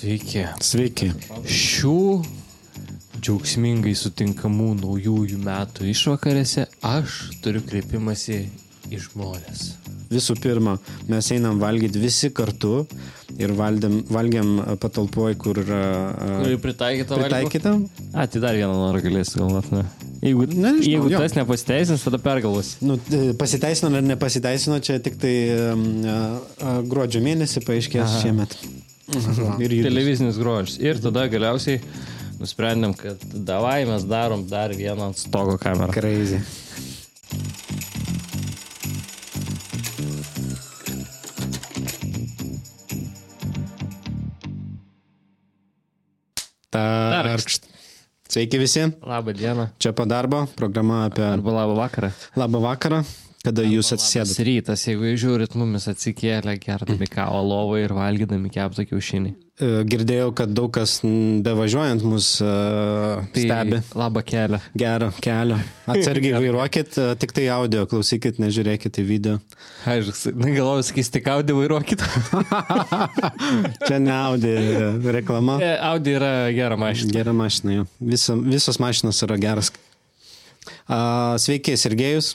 Sveiki. Sveiki. Šių džiaugsmingai sutinkamų naujųjų metų išvakarėse aš turiu kreipimąsi į žmonės. Visų pirma, mes einam valgyti visi kartu ir valdėm, valgiam patalpoje, kur yra Kuri pritaikyta pritaikyta. A, tai dar vieną norą galėsiu galvoti. Ne? Jeigu, Nežinau, jeigu jo. tas nepasiteisins, tada pergalvosi. Nu, pasiteisino ar nepasiteisino, čia tik tai um, a, a, gruodžio mėnesį paaiškės šiemet. Ir jūs. Televizinis grožis. Ir tada galiausiai nusprendėm, kad davai mes darom dar vieną ant stogo kamerą. Crazy. Tarkšt. Sveiki visi. Labą dieną. Čia po darbo, programa apie Arba labą vakarą. labą vakarą, kada jūs Labas atsisėdate. rytas, jeigu jūs žiūrit mumis atsikėlę, gerdami kavą lovą ir valgydami keptą kiaušinį. E, Girdėjau, kad daug kas bevažiuojant mus uh, Tai stebi. labą kelią. Gerą kelią. Atsargiai vairuokit, e, tik tai audio, klausykit, nežiūrėkit į video. Aš galvoju, sakys, tik Audi vairuokit. Čia ne audio reklama. E, Audi yra gera mašina. Gera mašina, jo. Visa, visos mašinos yra geras. A, sveiki, Sergejus.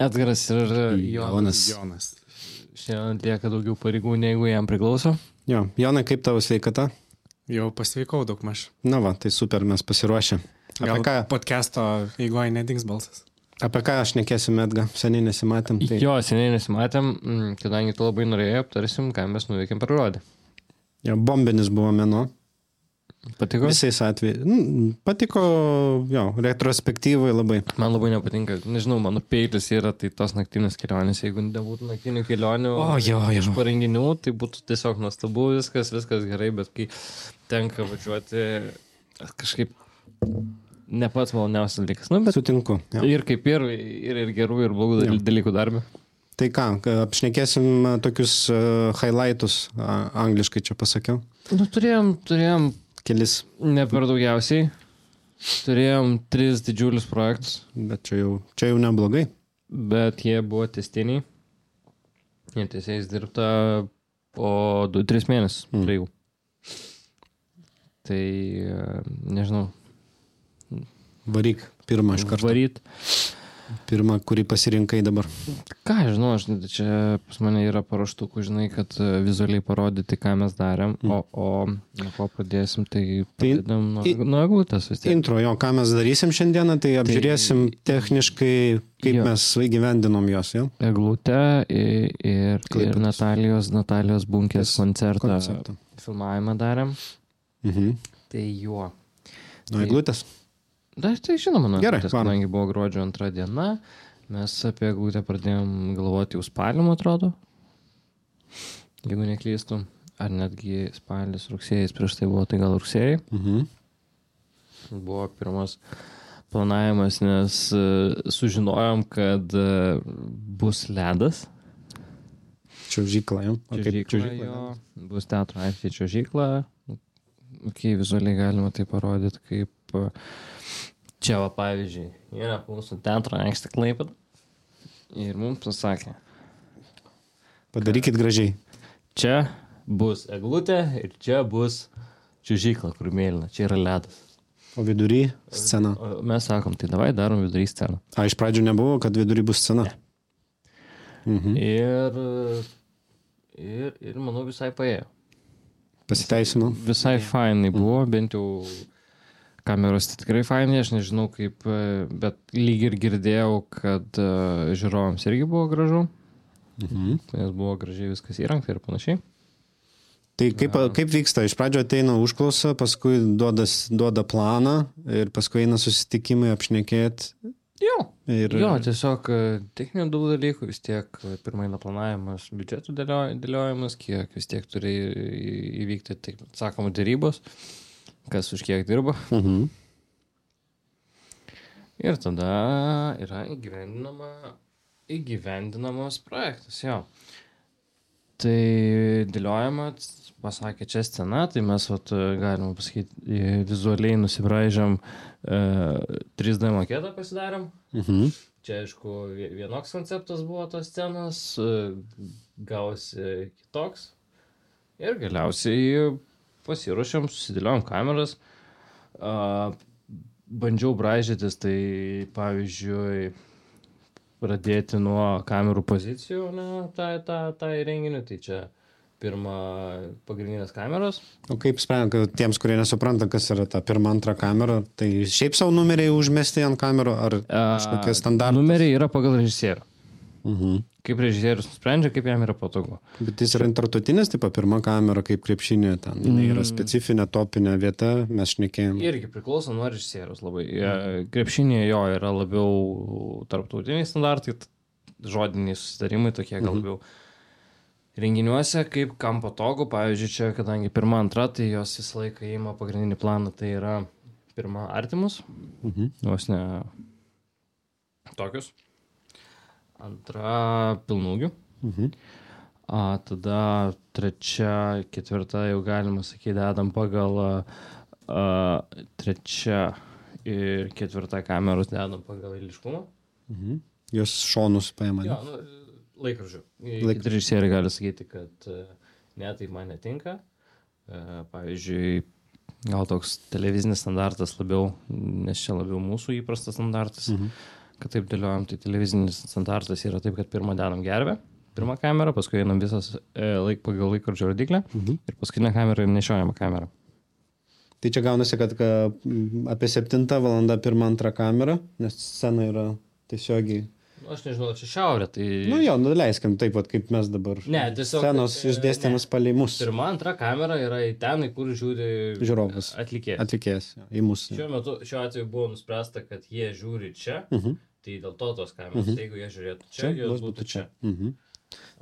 Edgaras ir Jonas. Jonas. Šiandien atlieka daugiau pareigų, negu jam priklauso. Jo, Jonai, kaip tavo sveikata? Jau pasveikau daug maž. Na va, tai super, mes pasiruošę. Apie Gal ką, podcast'o eigoje nedings balsas. apie ką aš nekėsiu, Edga? Seniai nesimatėm. Tai... Jo, seniai nesimatėm, mm, kadangi tu labai norėjai, aptarsim, ką mes nuveikėm per rodį. Jo, bombinis buvo meno. Patiko? Visais atvejais. Patiko, jo, retrospektyvai labai. Man labai nepatinka, nežinau, mano peilis yra tai tos naktinės kelionės. Jeigu nebūtų naktinių kelionių O, jo, iš jo. parenginių, tai būtų tiesiog nuostabu, viskas, viskas gerai, bet kai tenka važiuoti, kažkaip ne pats maloniausias dalykas. Nu, bet Sutinku. Jo. ir kaip ir, ir, ir gerų, ir blogų Jo. dalykų darbė. Tai ką, apšnekėsim tokius highlightus, angliškai čia pasakiau. Nu, turėjom, turėjom Kelis, ne per daugiausiai. Turėjom tris didžiulius projektus. bet čia jau, čia jau neblogai. bet jie buvo testiniai. Jie tiesiais dirbta po 2-3 mėnesius. Mm. Mm. Tai e, nežinau, Varyk, pirmą iš karto. varyt. Pirmą, kurį pasirinkai dabar. Ką žinau, aš, čia pas mane yra paruoštukų, žinai, kad e, vizualiai parodyti, ką mes darėm. Mm. O, o nuo ko pradėsim, tai Tai pradedam nuo, nuo eglutės vis tiek. Intro, jo, ką mes darysim šiandieną, tai apžiūrėsim techniškai, kaip Jo. mes įgyvendinom jos, jo. Eglutę ir, ir, ir Klaipėdos. Natalijos, Natalijos bunkės koncertą. Konceptą. Filmavimą darėm. Mhm. Tai juo. Nuo Tai- Na, tai žinoma, nu, Gerai, tas, kadangi buvo gruodžio antra diena, mes apie eglutę pradėjom galvoti jau spalį, man atrodo. Jeigu neklystu. Ar netgi spalis, rugsėjas, prieš tai buvo, tai gal rugsėjai. Mhm. Buvo pirmas planavimas, nes e, sužinojom, kad e, bus ledas. Čiaužykla. O kaip Čiuožykla jo, bus teatro aikštė čiuožykla. Ok, vizualiai galima tai parodyti kaip e, čia, va, pavyzdžiui, yra mūsų teatro aikštė klaipad. Ir mums pasakė, Padarykit gražiai. čia bus eglutė ir čia bus čiuožykla, kur mėlyna, čia yra ledas. O vidury scena. O mes sakom, tai davai darom vidury sceną. A, iš pradžių nebuvo, kad vidury bus scena. Ne. Mhm. Ir, ir, ir manau visai paėjo. Pasiteisino. Visai fainai buvo, bent jau kameros tai tikrai fainai, aš nežinau kaip, e, bet lyg ir girdėjau, kad e, žiūrovams irgi buvo gražu, Mhm. nes buvo gražiai viskas įrengta ir panašiai. Tai kaip, kaip vyksta? Iš pradžio ateina užklausa, paskui duoda, duoda planą ir paskui eina susitikimai apšnekėti. Jo. Ir... Jo, tiesiog e, techninių daug dalykų, vis tiek pirmai eina planavimas, biudžetų dėlio- dėliojimas, kiek vis tiek turi įvykti, taip sakoma, dėrybos, kas už kiek dirba. Mhm. Ir tada yra įgyvendinama, įgyvendinamas projektas, jo. Tai dėliojama, pasakė, čia scena, tai mes, vat, galima pasakyti, vizualiai nusibraižėm e, 3D maketą pasidarėm. Mhm. Čia, aišku, vie- vienoks konceptas buvo tos scenos, e, gausi kitoks. Ir galiausiai pasiruošėm, susidėliojom kameras, uh, bandžiau bražytis, tai pavyzdžiui, pradėti nuo kamerų pozicijų, ne, tą, tą, tą įrenginį, tai čia pirma pagrindinės kameros. O kaip sprendžiate, tiems, kurie nesupranta, kas yra ta pirma, antra kamera, tai šiaip savo numeriai užmesti ant kamerų ar kažkokie standartai? Numeriai yra pagal režisierių. Mhm. Kaip režisierius nusprendžia, kaip jam yra patogu. Bet jis yra tartutinis, tipo pirma kamera, kaip krepšinė, ten jinai yra specifinė topinė vieta, mes šnekėjom. Irgi priklauso nuo režisierius labai. Jie- Krepšinėje jo yra labiau tarptautiniai standartai, žodiniai susitarimai tokie gal labiau. Renginiuose, kaip kam patogu, pavyzdžiui, čia, kadangi pirma, antra, tai jos visą laiką įima pagrindinį planą, tai yra pirma artimus, Mhm. vos ne tokius, antra pilnūgių, Mhm. a, tada trečia, ketvirta jau galima sakyti, dedam pagal a, a, trečia ir ketvirta kameros dedam pagal eiliškumą. Mhm. Jos šonus paima. Jo, nu, laikrodžių. Laikrodžių. Režisieriai gali sakyti, kad e, ne, tai man netinka. E, Pavyzdžiui, gal toks televizinis standartas labiau, nes čia labiau mūsų įprastas standartas, mhm. Kad taip dėliojam, tai televizinis standartas yra taip, kad pirmą dedam gervę, pirmą kamerą, paskui einam visas e, laik pagal laikrodžio rodiklę Mhm. ir paskutinę kamerą ir nešiojama kamera. Tai čia gaunasi, kad ka, apie 7 val. pirmą, antrą kamerą, nes scena yra tiesiogiai. Aš nežinau, čia šiaurė, tai... Nu jo, nuleiskim taip pat, kaip mes dabar. Ne, tiesiog, Scenos e, išdėstymas palei mus. Pirma, antra kamera yra į ten, kur žiūri Žiūrovas. atlikėjas. Atlikėjas į mus. Šiuo metu, šiuo atveju buvo nuspręsta, kad jie žiūri čia, Mhm. tai dėl to tos kameros, mhm. jeigu jie žiūrėtų čia, Čia jos būtų čia. Mhm.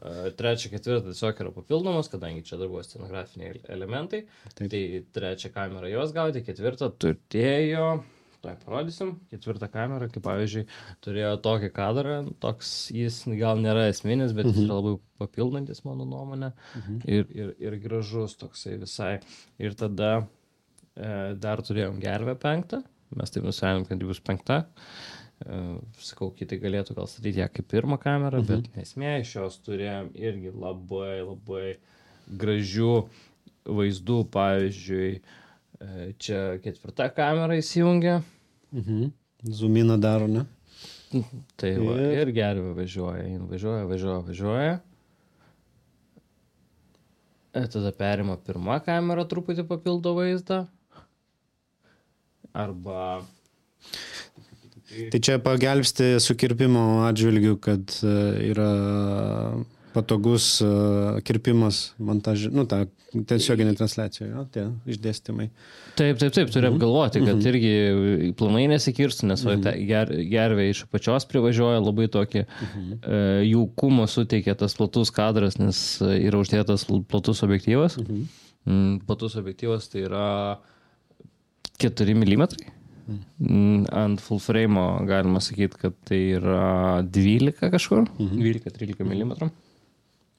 A, Trečia, ketvirta tiesiog yra papildomas, kadangi čia dar buvo scenografiniai elementai. Taip. Tai trečią kamerą jos gauti, ketvirtą turėjo, tai parodysim, ketvirtą kamerą, kaip pavyzdžiui, turėjo tokį kadrą, toks jis gal nėra esminis, bet jis yra labai papildantis, mano nuomonė, ir, ir, ir gražus toksai visai. Ir tada e, dar turėjom gervę penktą, mes taip nusprendėm, kad ji bus penkta. E, sakau, kiti galėtų gal statyti ją kaip pirmą kamerą, mhm. bet esmė iš jos turėjom irgi labai, labai gražių vaizdų, pavyzdžiui, e, čia ketvirta kamera įsijungia, Mhm. Zumina daro, ne? tai va, Ir- ir gervė važiuoja, jin važiuoja, važiuoja, važiuoja. E, tada perima pirmą kamerą, truputį papildo vaizdą. Arba Tai čia pagelbsti sukirpimo atžvilgių, kad e, yra patogus e, kirpimas montažė, nu, ta tiesioginė transliacija, jo, tie išdėstymai. Taip, taip, taip, turi apgalvoti, kad irgi planai nesikirstų, nes va, ta ger, gervė iš apačios privažiuoja labai tokį e, jaukumo suteikia tas platus kadras, nes yra uždėtas platus objektyvas. Mm, platus objektyvas tai yra 4 mm. Mm, Ant full frame galima sakyti, kad tai yra 12 kažkur, 12-13 mm.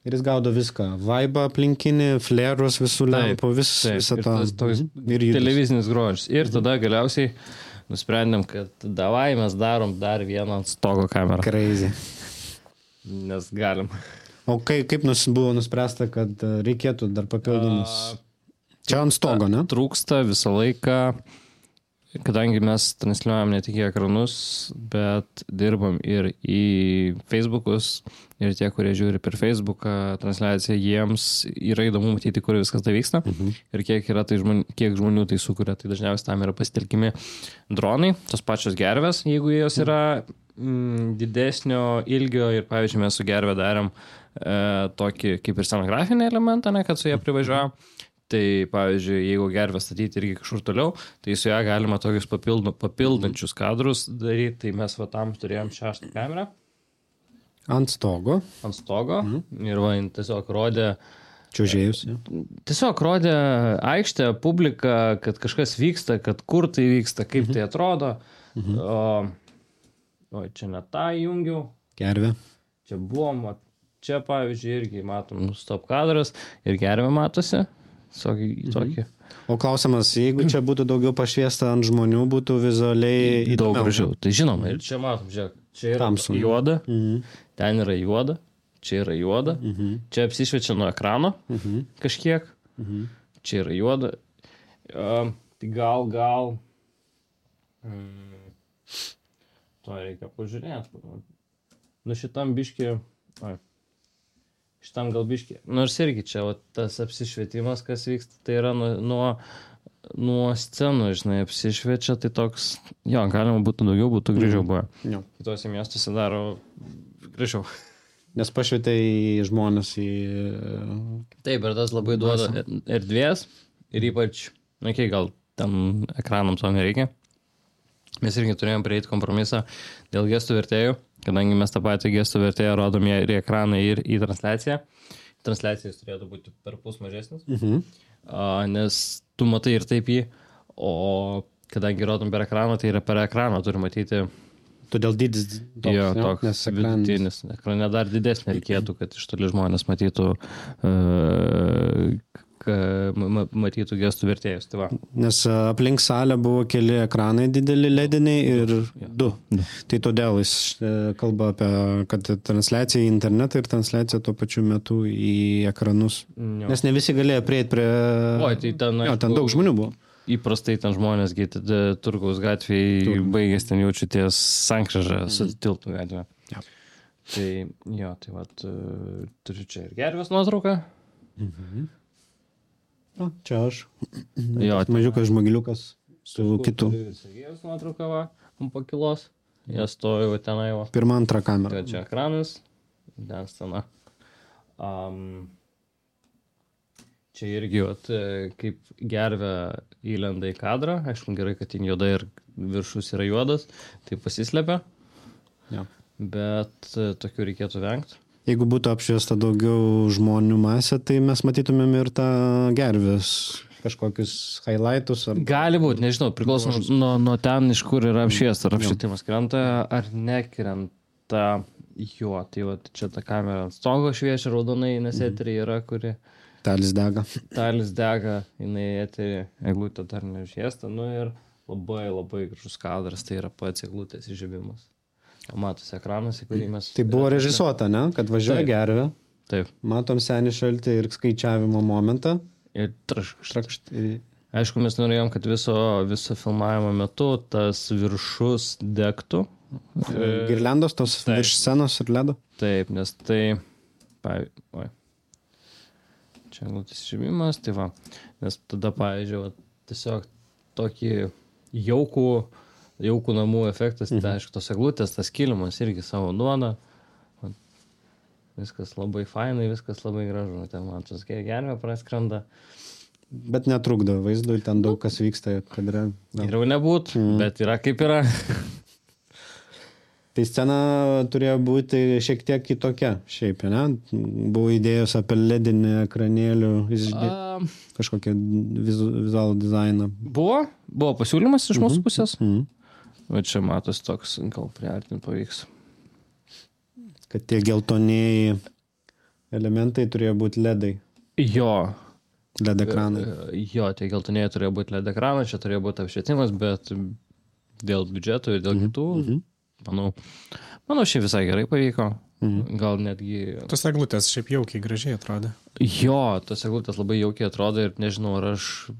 Ir jis gaudo viską. Vaibą aplinkinį, flerus visų lempų, vis, visą ir tą. tas toks Mhm. Ir judesį. televizinis grožis. Ir tada galiausiai nusprendėm, kad davai mes darom dar vieną ant stogo kamerą. Crazy. Nes galim. O kai, kaip nus, buvo nuspręsta, kad e, reikėtų dar papildomus. Čia ant stogo, ne? Trūksta visą laiką, kadangi mes transliuojam ne tik į ekranus, bet dirbam ir į Facebookus. Ir tie, kurie žiūri per Facebooką transliaciją, jiems yra įdomu matyti, kur viskas tai vyksta. Mhm. Ir kiek, tai žmonių, kiek žmonių tai sukuria. Tai dažniausiai tam yra pasitelkimi dronai, tos pačios gervės, jeigu jos yra mm, didesnio ilgio. Ir pavyzdžiui, mes su gervė darėm e, tokį kaip ir scenografinį elementą, ne, kad su ją privažiuojam. Tai pavyzdžiui, jeigu gervę statyti irgi kažkur toliau, tai su ją galima tokius papildo, papildančius kadrus daryti. Tai mes va tam turėjom šeštą kamerą Ant stogo. ant stogo mhm. ir va, tiesiog rodė, Čiužėjus. Ja. tiesiog rodė aikštę, publiką, kad kažkas vyksta, kad kur tai vyksta, kaip mhm. tai atrodo. Mhm. O, o čia ne tą įjungiau, Gervė. čia buvom, čia pavyzdžiui irgi matom nu, stop kadras ir gervė matosi. Tokį, mhm. tokį. O klausimas, jeigu čia būtų daugiau pašviesta ant žmonių, būtų vizualiai Daug įdomiau. gražiau. Tai žinoma, ir čia matom, žiūrėk, čia yra Tamsu. juoda, Mhm. ten yra juoda, čia yra juoda, Mhm. čia apsišviečia nuo ekrano Mhm. kažkiek. Mhm. čia yra juoda. Uh, tai gal, gal. Mm, to reikia pažiūrėti. Nu šitam biški. Šitam gal biški. Nors irgi čia va, tas apsišvietimas, kas vyksta, tai yra nuo, nuo, nuo scenų, žinai, apsišviečia, tai toks, jo, galima būtų daugiau, būtų gražiau buvę. Jo. Kitose miestuose daro gražiau. Nes pašvietė į žmonės į... Taip, ir tas labai duoda erdvės ir ypač, na, okay, gal ten ekranam to nereikia. Mes irgi turėjom prieiti kompromisą dėl gestų vertėjų, kadangi mes tą patį gestų vertėją rodom ir į ekraną, ir į transliaciją. Transliacijas turėtų būti per pus mažesnis, Mhm. a, nes tu matai ir taip jį, o kadangi rodom per ekraną, tai yra per ekraną turi matyti Todėl dydis toks, jo, jo, toks nes ekranas. vidutinis. Ekrane dar didesnė reikėtų, kad iš toli žmonės matytų, uh, matytų gestų vertėjus. Tai va. Nes a, aplink salę buvo keli ekranai dideli lediniai ir du. Du. Tai todėl jis e, kalba apie, kad transliacija į internetą ir transliacija tuo pačiu metu į ekranus. Jo. Nes ne visi galėjo prieiti prie... Oi, tai ten, Jo, ten daug žmonių buvo. Įprastai ten žmonės, Turgaus gatvėje, Tur- baigęs ten jaučiu ties sankryžą su tiltų gatvė. Jo. Tai jo, tai va, turiu čia ir gervės nuotrauką. O, čia aš. Jo, Mažiukas žmogiliukas su kitu. Sergejaus nuotrauką, va, ant pakilos. Jie stovi va tenai, va. Pirma, antra kamera. Tai čia ekranas, ten scena. Um, čia irgi, vat, kaip gervė įlenda į kadrą, aišku, gerai, kad ten juoda ir viršus yra juodas, tai pasislepia, Jo. bet tokių reikėtų vengti. Jeigu būtų apšviesta daugiau žmonių masė, tai mes matytumėm ir tą gervės kažkokius highlightus. Ar... Gali būti, nežinau, priklauso nuo, nuo ten, iš kur yra apšviesta, ar apšvietimas krenta, ar nekrenta jo. Tai va, čia ta kamera ant stogo šviečia raudonai, nes eterija yra, kuri Talis dega. talis dega, jinai eterija, eglutė dar neužviesta, nu ir labai labai gražus kadras, tai yra pats eglutės įžybimas. Matosi ekranas, į kurį mes... Tai buvo režisuota, ne? Kad važiuoja gervė, Taip. matom senį šaltį ir skaičiavimo momentą. Ir traškšt. Trakšt. ir- Aišku, mes norėjom, kad viso, viso filmavimo metu tas viršus degtų. Girliandos tos Taip. virš scenos ir ledo. Taip, nes tai... Pavyzdžiui, čia eglutės žymimas, tai va. Nes tada, pavyzdžiui, va, tiesiog tokį jaukų, jaukų namų efektas, mhm. tai aišku, tos eglutės, tas kilimas irgi savo duoda. Va, Viskas labai fainai, viskas labai gražu. Ten man tas gervė praskrenda. Bet netrukdo vaizdui, ten daug kas vyksta kadre. Geriau nebūt, mm. bet yra kaip yra. Tai scena turėjo būti šiek tiek kitokia šiaip, ne? Buvo idėjos apie ledinį ekranėlių, išdė... A, kažkokią vizu, vizualų dizainą. buvo, buvo pasiūlymas iš mūsų pusės. Mhm. Va čia matos toks, gal priartinti pavyks. Kad tie geltonėjai elementai turėjo būti ledai, Jo, led ekranai. E, Jo, tie geltonėjai turėjo būti LED ekranas, čia turėjo būti apšvietimas, bet dėl biudžeto ir dėl kitų, Mhm. manau, manau, šiaip visai gerai pavyko. Mhm. Gal netgi... Tos eglutės šiaip jaukiai gražiai atrodė. Jo, tos eglutės labai jaukiai atrodo ir nežinau, ar aš...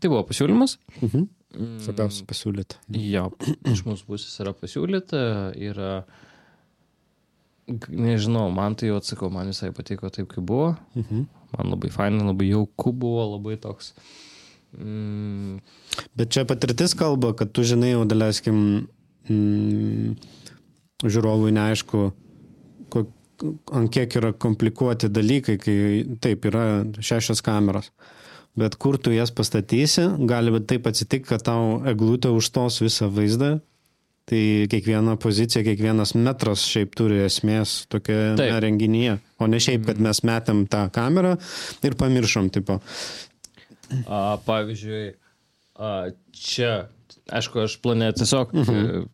Tai buvo pasiūlymas. Mhm. Mm, Svarbiausia pasiūlyti. Jo, iš mūsų pusės yra pasiūlyta, yra... g- Nežinau, man tai jau atsakau, man visai patiko taip, kaip buvo. Mhm. Man labai fainai, labai jauku buvo, labai toks... Mm, Bet čia patirtis kalba, kad tu žinai, jau daleiskim, mm, žiūrovui neaišku, ko, ant kiek yra komplikuoti dalykai, kai taip yra šešios kameros. Bet kur tu jas pastatysi, gali taip atsitikti, kad tau eglutė užstos visą vaizdą. Tai kiekviena pozicija, kiekvienas metras šiaip turi esmės tokia Taip. renginyje. O ne šiaip, kad mes metėm tą kamerą ir pamiršom, tipo. A, pavyzdžiui, a, čia, aišku, aš plane tiesiog mhm.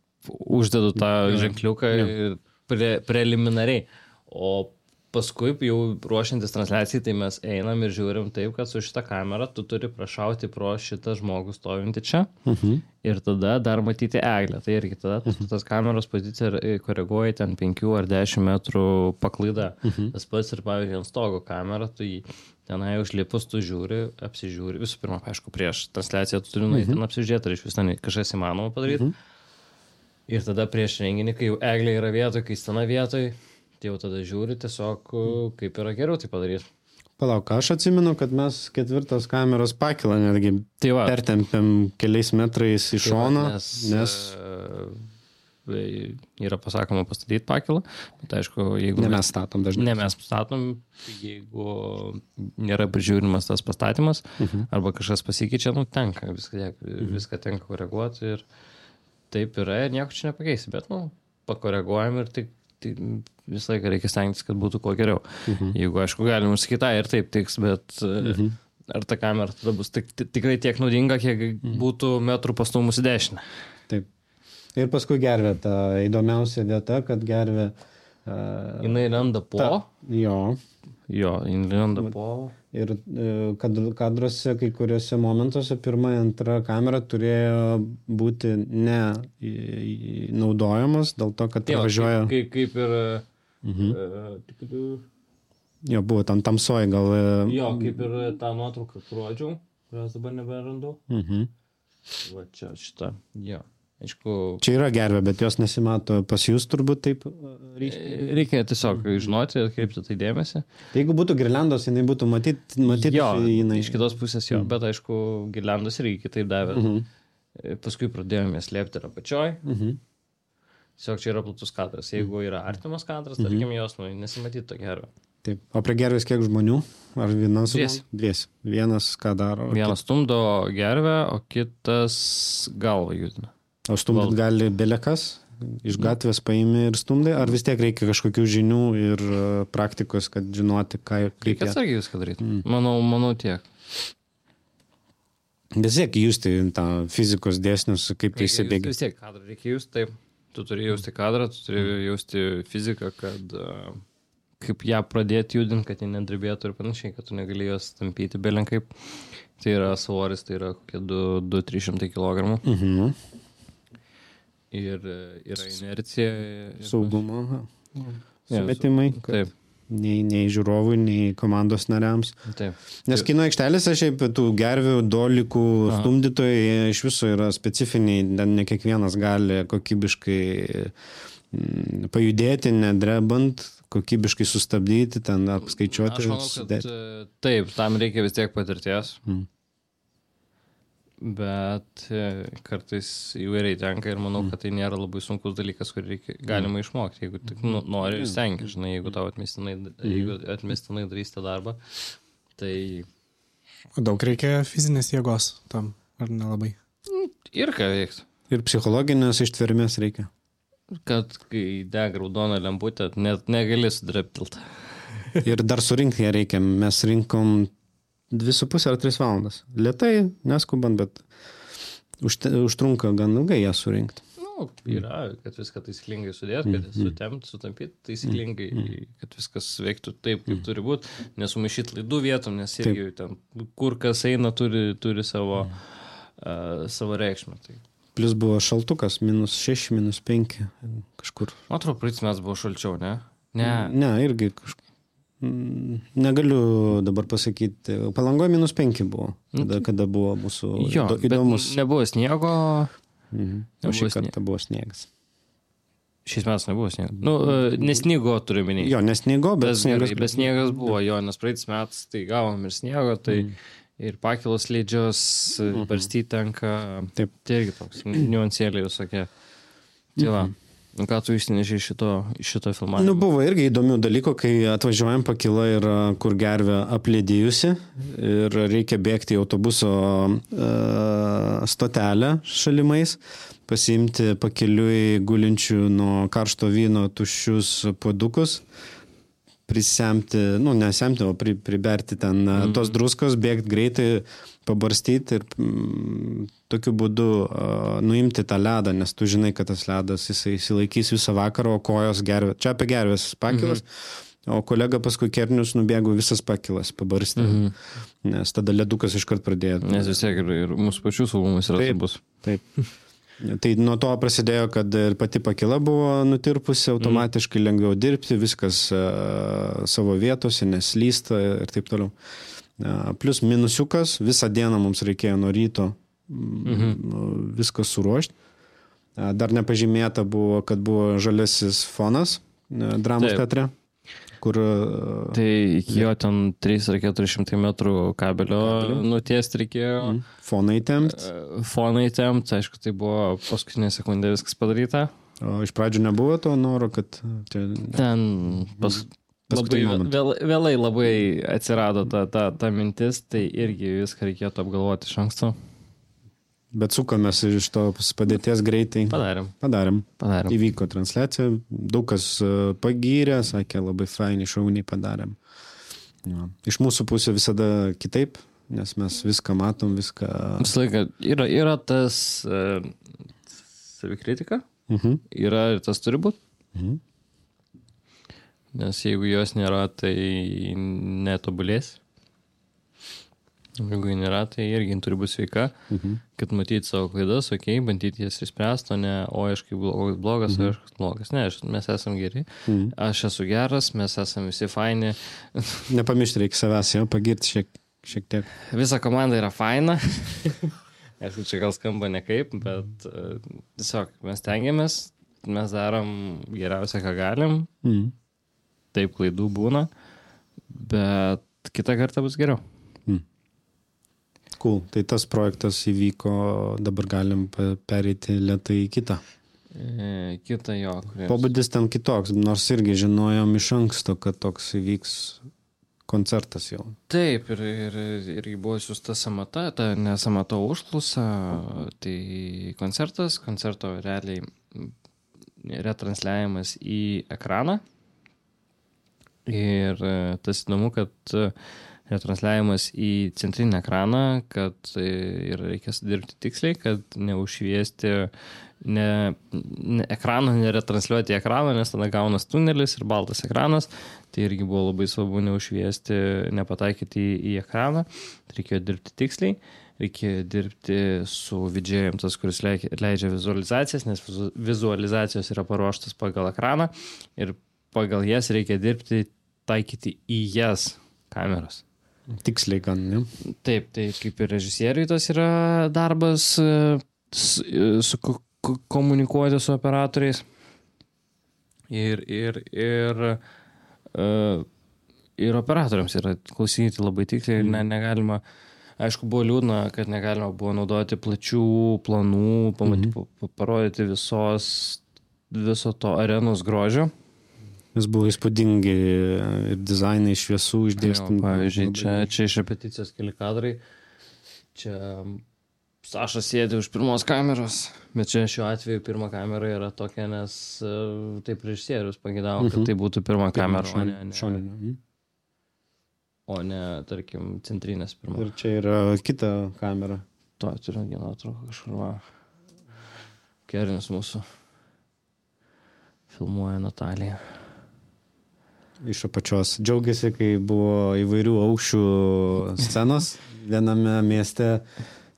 uždedu tą ženkliuką ir pre, preliminariai, o paskui jau ruošiantis transliacijai, tai mes einam ir žiūrim taip, kad su šitą kamerą tu turi prašauti pro šitą žmogų stovintį čia Mhm. ir tada dar matyti eglę. Tai irgi tada tu tas kameros poziciją ir- koreguoji ten 5 ar 10 metrų paklaida. Tas pats ir, pavyzdžiui, ant stogo kamera, tu jį tenai užlipus, tu žiūri, apsižiūri. Visų pirma, aišku, prieš transliaciją tu turi nueiti ten apsižiūrėti, ar iš vis ten kažkas įmanoma padaryti. Ir tada prieš renginį, kai jau eglė yra vietoje, kai stena vietoje, tai jau tada žiūri tiesiog, kaip yra geriau tai padaryti. Palauk, aš atsimenu, kad mes ketvirtos kameros pakilą netgi Tai va, pertempiam keliais metrais į Tai va, šoną, nes, nes e, yra pasakoma pastatyti pakilą, bet aišku, jeigu ne mes statom dažnai. ne mes statom, tai jeigu nėra prižiūrimas tas pastatymas, Mhm. arba kažkas pasikeičia, nu tenka, viską, viską tenka koreguoti ir taip yra ir nieko čia nepakeisi, bet, nu, pakoreguojam ir tik, tik visą laiką reikia stengtis, kad būtų kuo geriau. Mhm. Jeigu, aišku, galim sakyti, "Ai, ir taip tiks, bet mhm. ar ta kamera tada bus tik, tik, tikrai tiek naudinga, kiek Mhm. būtų metrų pastumus į dešinę. Taip. Ir paskui gervė, ta įdomiausia vieta, kad gervė. Uh, Jis randa po. ta, jo. Jo, jis randa po. Ir e, kad kadruose, kai kuriuose momentuose, pirma, antra kamera turėjo būti ne naudojamos, dėl to, kad Jo, važiuoja. Kaip, kaip, ir... Mhm. Uh, Jo, buvo tam tamsoji gal. e, jo, kaip ir tą nuotrauką, rodžiau, kurios dabar neberandu. Mhm. Va čia šitą. Jo. Aišku, Čia yra gervė, bet jos nesimato pas jūs turbūt taip e, ryškiai. reikia tiesiog žinoti ir kreipti tai dėmesį. Tai jeigu būtų girliandos, jinai būtų matyti, matyti jo, jinai. iš kitos pusės jo, bet aišku, girliandos irgi kitaip davė. Mhm. E, Paskui pradėjome slėpti ir apačioj. Mhm. Tiesiog čia yra platus kadras. Jeigu yra artimas kadras, tarkim, jos nu, nesimatytų to gero. Taip. O prie gervės kiek žmonių? Ar vienas? Dviese. Dvies. Vienas ką daro? Vienas stumdo gervę, o kitas galvą judina. O stumdyti Valdo. gali belekas, iš gatvės paimi ir stumdai, ar vis tiek reikia kažkokių žinių ir e, praktikos, kad žinoti, ką Reikia reikia. atsargiai viską daryti. Mm. Manau, manau tiek. Vis tiek jūs tai tą fizikos dėsnius, kaip tai Reikia justi įsibėgi. Vis tiek kadrą reikia jūs, taip. Tu turi jausti kadrą, tu turi jausti fiziką, kad uh, kaip ją pradėti judinti, kad ji nedribėtų ir panašiai, kad tu negali jos tampyti belenkaip. Tai yra svoris, tai yra kokie 2-300 kg. Mhm. Ir yra inercija. ir- Saugumo. Sumetimai. kad Taip, Nei, nei žiūrovui, nei komandos nariams. taip. Nes kino aikštelėse šiaip tų gervių, dolikų, stumdytojai iš viso yra specifiniai, ten ne kiekvienas gali kokybiškai mm, pajudėti, nedrebant, kokybiškai sustabdyti, ten apskaičiuoti. Manau, kad e, taip, tam reikia vis tiek patirties. Mm. Bet e, kartais įvairiai tenka ir manau, kad tai nėra labai sunkus dalykas, kurį reikia, galima išmokti, jeigu tik nu, nori ir stengi, žinai, jeigu tau atmestinai, jeigu atmestinai darys tą darbą, tai daug reikia fizinės jėgos tam, ar nelabai? ir ką veikti. Ir psichologinės ištvermės reikia. Kad kai dega raudona lemputė, net negali sudraptilti. Ir dar surinkti ją reikia. Mes rinkom dvi su pusė ar tris valandas. Lietai, neskubant, bet užte, užtrunka gan ilgai ją surinkti. Nu, yra, kad viską taisyklingai sudėti, kad sutemti, sutampyti taisyklingai, kad viskas veiktų taip, kaip turi būti, nesumaišyti laidų vietom, nes irgi ten, kur kas eina, turi, turi savo, uh, savo reikšmę. Tai. Plus buvo šaltukas, minus 6, minus 5 kažkur. Atrodo, praeitis mes buvo šalčiau, ne? Ne. Ne, irgi kažkur. Negaliu dabar pasakyti. Palangoje minus 5 buvo, kada, kada buvo mūsų Jo, įdo- įdomus. nebuvo sniego. Mhm. O šį snie- kartą buvo sniegas. Šiais metais nebuvo sniego. Nu, uh, nesnygo turiu minėti. Jo, nesniego, bet Bet sniegas. sniegas, bet sniegas buvo jo, nes praeitis metais tai gavom ir sniego, tai mm. ir pakilos leidžios, mm -hmm. barstyti tenka. Taip. Tai irgi toks niuansėliai visokie. Tai va. Nu, ką tu išsinešiai iš šito, šito filmavimo? Nu, buvo irgi įdomių dalykų, kai atvažiuojam pakila ir kur gervė aplėdėjusi ir reikia bėgti į autobuso uh, stotelę šalimais, pasiimti pakeliui gulinčių nuo karšto vyno tuščius puodukus, prisemti, nu, nesemti, o pri, priberti ten mm. tos druskos, bėgti greitai, pabarstyti ir mm, tokiu būdu uh, nuimti tą ledą, nes tu žinai, kad tas ledas jisai įsilaikys visą vakarą, o kojos gervė. Čia apie gervės pakilas. Mm -hmm. o kolega paskui kernius nubėgo visas pakilas, pabarstė. Mhm. Nes tada ledukas iškart pradėjo. Nes vis tiek ir, ir mūsų pačių saugumas yra Taip. svarbus. Taip. Tai nuo to prasidėjo, kad ir pati pakila buvo nutirpusi, automatiškai lengviau dirbti, viskas uh, savo vietose, neslysta ir taip toliau. Uh, plus minusiukas, visą dieną mums reikėjo nuo ryto mhm. viską suruošti. Uh, dar nepažymėta buvo, kad buvo žalesis fonas dramos Taip. teatre, kur Tai iki jo ten 3 ar 400 metrų kabelio Kabelio. nutiesti reikėjo. mm, fonai tempt. E, Fonai tempt, aišku, tai buvo paskutinė sekundė viskas padaryta. O iš pradžių nebuvo to noro, kad čia Ten pas, labai Paskutiniu momentu. vėl, vėlai labai atsirado ta, ta, ta mintis, tai irgi viską reikėtų apgalvoti iš anksto. Bet sukomės iš tos padėties greitai. Padarėm, Padarėm. padarėm. Įvyko transliacija, daug kas e, pagyrė, sakė, labai fainai, šauniai padarėm. Ja. Iš mūsų pusė visada kitaip, nes mes viską matom, viską. Visą laiką yra, yra tas uh, savikritika, Mhm. yra ir tas turi būti. Mhm. Nes jeigu jos nėra, tai netobulės. Jeigu jų nėra, tai irgi jin turi būti sveika, Mhm. kad matyti savo klaidas, okei, okay, bandyti jas išspręsti, o ne, o aš kaip blogas, blogas mhm. o aš kaip blogas. Ne, aš, mes esame geri, Mhm. aš esu geras, mes esame visi faini, Nepamiršti reikia savęs, jo, pagirti šiek, šiek tiek. visa komanda yra faina. Aišku, čia gal skamba nekaip, bet uh, tiesiog mes tengiamės, mes darom geriausią, ką galim, Mhm. taip klaidų būna, bet kitą kartą bus geriau. Cool. Tai tas projektas įvyko, dabar galim pereiti lietai į kitą. E, kita jo, kuris. Pobūdis ten kitoks, nors irgi žinojom iš anksto, kad toks įvyks koncertas jau. Taip, ir, ir, irgi buvo siūsta samata, ta nesamata užklausa, tai koncertas, koncerto realiai retransliavimas į ekraną. Ir e, tas įdomu, kad e, retransliavimas į centrinį ekraną, kad e, ir reikės dirbti tiksliai, kad neužšviesti ne, ne, ekraną, neretransliuoti į ekraną, nes tada gaunas tunelis ir baltas ekranas. Tai irgi buvo labai svarbu neužšviesti, nepataikyti į, į ekraną. Tai reikėjo dirbti tiksliai. Reikėjo dirbti su vidžėjim, tas, kuris leidžia, vizualizacijas, nes vizu- vizualizacijos yra paruoštas pagal ekraną ir pagal jas reikia dirbti, taikyti į jas kameras. Tiksliai gan, ne? Taip, tai kaip ir režisieriui tas yra darbas e, e, su ko- komunikuoti su operatoriais. Ir, ir, ir, e, ir operatoriams yra klausyti labai tiksliai ir ne, negalima. Aišku, buvo liūdna, kad negalima buvo naudoti plačių planų, pamatyti, mhm. parodyti visos, viso to arenos grožio. Vis buvo įspūdingi ir dizainai šviesų išdėstyti. Pavyzdžiui, čia, čia iš repeticijos keli kadrai. Čia Saša sėdi už pirmos kameros, bet čia šiuo atveju pirma kamera yra tokia, nes e, taip režisierius pagėdavo, kad Mhm. tai būtų pirma kamera, o ne, ne, Šoninė. mhm. o ne, tarkim, centrinės pirma. Ir čia yra kita kamera. To turiu vieną nuotrauką kažkur. Va. Kerinis mūsų. Filmuoja Natalija. Iš apačios. Džiaugiasi, kai buvo įvairių aukščių scenos viename mieste.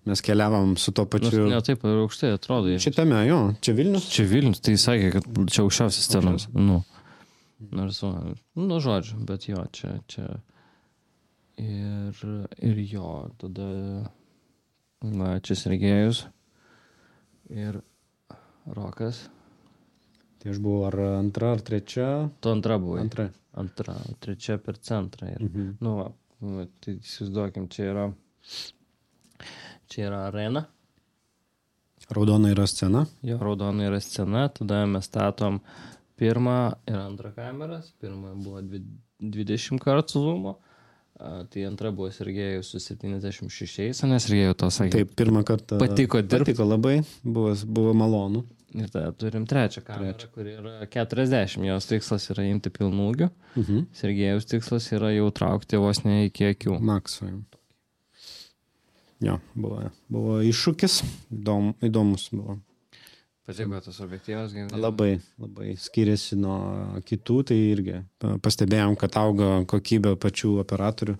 Mes keliavom su to pačiu. ne taip ir aukštai atrodo. jie. Šitame, jo, čia Vilnius. Čia Vilnius, tai sakė, kad čia aukščiausias scenos. Nu. Nors, nu, žodžiu, bet jo, čia, čia. Ir, ir jo, tada, va, čia Sergejus. Ir Rokas. Tai aš buvau ar antra, ar trečia. Tu antra buvai. Antra. Antra, trečia per centrą. Ir, Mhm. nu, va, va, tai įsivaizduokim, čia yra. Čia yra arena. Raudona yra scena. Jo, raudona yra scena, tada mes statom pirmą ir antrą kameras. Pirma buvo dvi- 20 kartų zoomo, a, tai antra buvo Sergejus su 76, nes Sergejus to sakė. Taip, pirmą kartą. Patiko dirbt. Patiko labai, buvo, buvo malonu. Ir tada turim trečią kamerą, Trečią. kuri yra 40, jos tikslas yra imti pilnūgių, Mhm. Sergejus tikslas yra jau traukti vos ne iki akių. Makso. jau. Jo, buvo, buvo iššūkis, įdom, įdomus buvo. Patiko tas objektyvas, gerai. Labai, labai skiriasi nuo kitų, tai irgi pa- pastebėjom, kad auga kokybė pačių operatorių,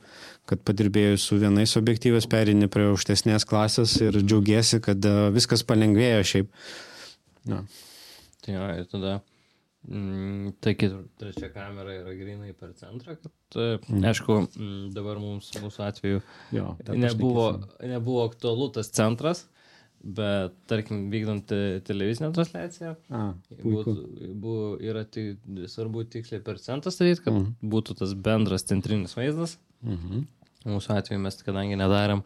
kad padirbėjus su vienais objektyvais perini prie aukštesnės klasės ir džiaugiesi, kad e, viskas palengvėjo šiaip. Na, Tai jo, ir tada. Mm, kitur, trečia kamera yra grinai per centrą, kad, mm. aišku, mm, dabar mums, mūsų atveju jo, nebuvo, nebuvo aktualu tas centras, bet, tarkim, vykdant te- televizinę transliaciją, A, būtų, buvo, yra tai svarbu tiksliai per centrą statyti, kad mm. būtų tas bendras centrinis vaizdas. Mhm. Mūsų atveju mes, kadangi nedarėm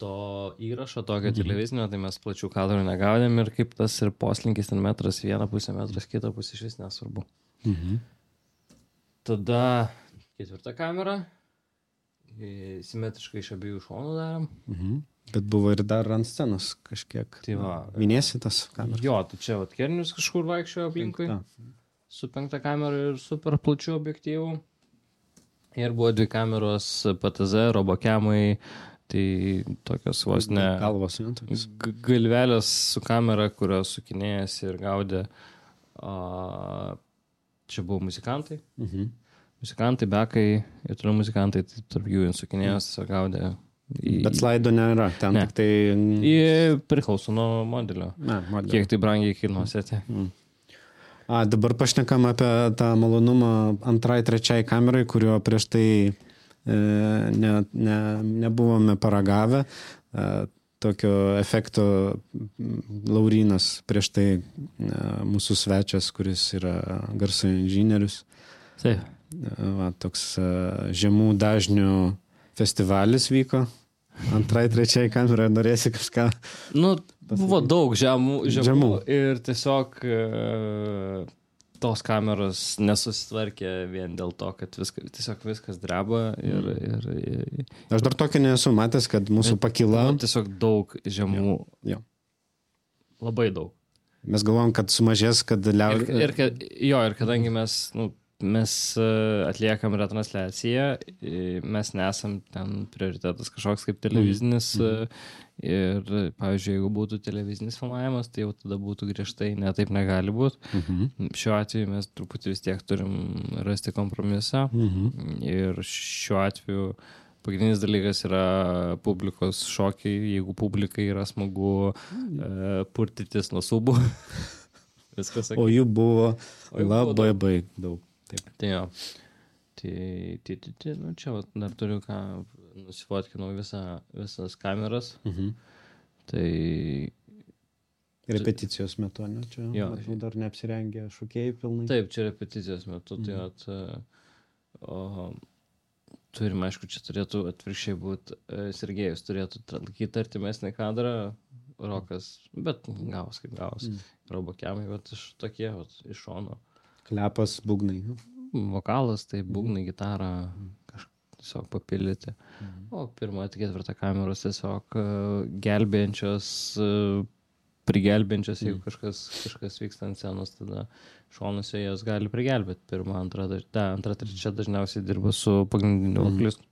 to įrašo, tokio mhm. televizinio, tai mes plačių kadrų negaudėm ir kaip tas ir poslinkis ten metras, vieną pusę metras, kitą pusę iš vis nesvarbu. Mhm. Tada ketvirta kamera, e, simetriškai iš abiejų šonų darėm. Mhm. Bet buvo ir dar ant scenos kažkiek. Tai va. Minėsi tas kameras. Jo, tai čia vat kernius kažkur vaikščiojo aplinkui. Ta. su penkta kamera ir super plačiu objektyvu. Ir buvo dvi kameros PTZ, robokemai, tai tokios vos ne Galvos, galvelės su kamera, kurios sukinėjasi ir gaudė. A, čia buvo muzikantai. Mhm. Muzikantai, bekai ir toliau muzikantai, tai tarp jų sukinėjasi, tiesiog gaudė. Į, Bet slaido nėra, ten Ne. tik tai... į, priklauso nuo modelio. Ne, modelio. Kiek tai brangiai kainuosi. Tai. A, dabar pašnekam apie tą malonumą antrai, trečiai kamerai, kurio prieš tai ne, ne, nebuvome paragavę. E, tokio efekto Laurinas prieš tai e, mūsų svečias, kuris yra garso inžinierius. Taip. E, va, toks e, žemų dažnių festivalis vyko. Antrai, trečiai kamerai norėsi kažką. Nu, buvo daug žemų, žemų, Žemų. ir tiesiog e, tos kameros nesusitvarkė vien dėl to, kad viska, tiesiog viskas dreba ir, ir, ir, Aš dar tokio nesu matęs, kad mūsų pakyla. nu, tiesiog daug žemų, Jo. labai daug. Mes galvom, kad sumažės, kad Ir, liaudė. ir, kad- jo, ir kadangi mes, nu, mes e, atliekam retransliaciją, mes nesam ten prioritetas kažkoks kaip televizinis. Mhm. e, Ir, pavyzdžiui, jeigu būtų televizinis filmavimas, tai jau tada būtų griežtai, ne taip negali būti. Mhm. Šiuo atveju mes truputį vis tiek turim rasti kompromisą. Mhm. Ir šiuo atveju pagrindinis dalykas yra publikos šokiai. Jeigu publikai yra smagu e, purtytis nuo subų. Viskas O jų buvo O jų buvo labai baig daug. Taip. Tai jo. Tai, tai, tai, tai nu, čia vat, dar turiu ką nusifotkinau visą, visas kameras. Mhm. Tai Repeticijos metu, ne? Čia Jo. matau, dar neapsirengę šokėjai pilnai. taip, čia repeticijos metu. Tai vat, e, o, turim, aišku, čia turėtų atvirkščiai būti Sergejus, turėtų laikyti artimesnį kadrą. Rokas, bet gavos kaip gavos. Mm. Robokiamai, vat, iš tokie, vat, iš šono. Klepas, būgnai. nu. vokalas, tai būgnai, gitara, kažkaip tiesiog papildyti. O pirmą, ketvirtą kameros tiesiog e, gelbėjančios, e, prigelbėjančios, jeigu kažkas, kažkas vyksta ant scenos, tada šonuose jas gali prigelbėti. Pirmą, antrą, da, antrą, trečią dažniausiai dirba su pagrindiniu vokalistu.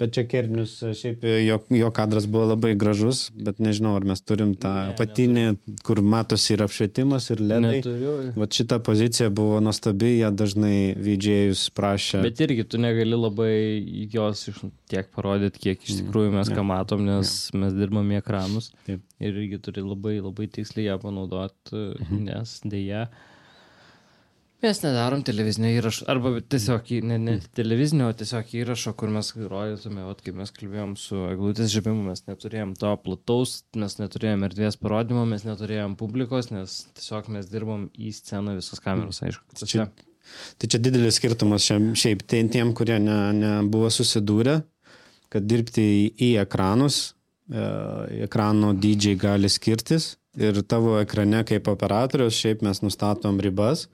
Bet čia Kernius, šiaip jo, jo kadras buvo labai gražus, bet nežinau, ar mes turim tą Ne, apatinį, kur matosi ir apšvietimas, ir ledai. Neturiu. Vat šita pozicija buvo nuostabi, ją dažnai veidžiėjus prašė. Bet irgi tu negali labai jos iš tiek parodyti, kiek iš tikrųjų mes ką matom, nes mes dirbame į ekranus. Taip. Ir irgi turi labai, labai tiksliai ją panaudoti, nes dėja. Mes nedarom televizinio įrašo, arba tiesiog, ne, ne televizinio, o tiesiog įrašo, kur mes rodytume, o kaip mes kalbėjom su eglutės žaibimu, mes neturėjom to plataus, mes neturėjom erdvės parodymo, mes neturėjom publikos, nes tiesiog mes dirbom į sceną visos kameros, aišku. Čia, tai čia didelis skirtumas šiam, šiaip tiem, kurie nebuvo ne nebuvo susidūrę, kad dirbti į, į ekranus, e, ekrano dydžiai gali skirtis ir tavo ekrane kaip operatorius šiaip mes nustatom ribas.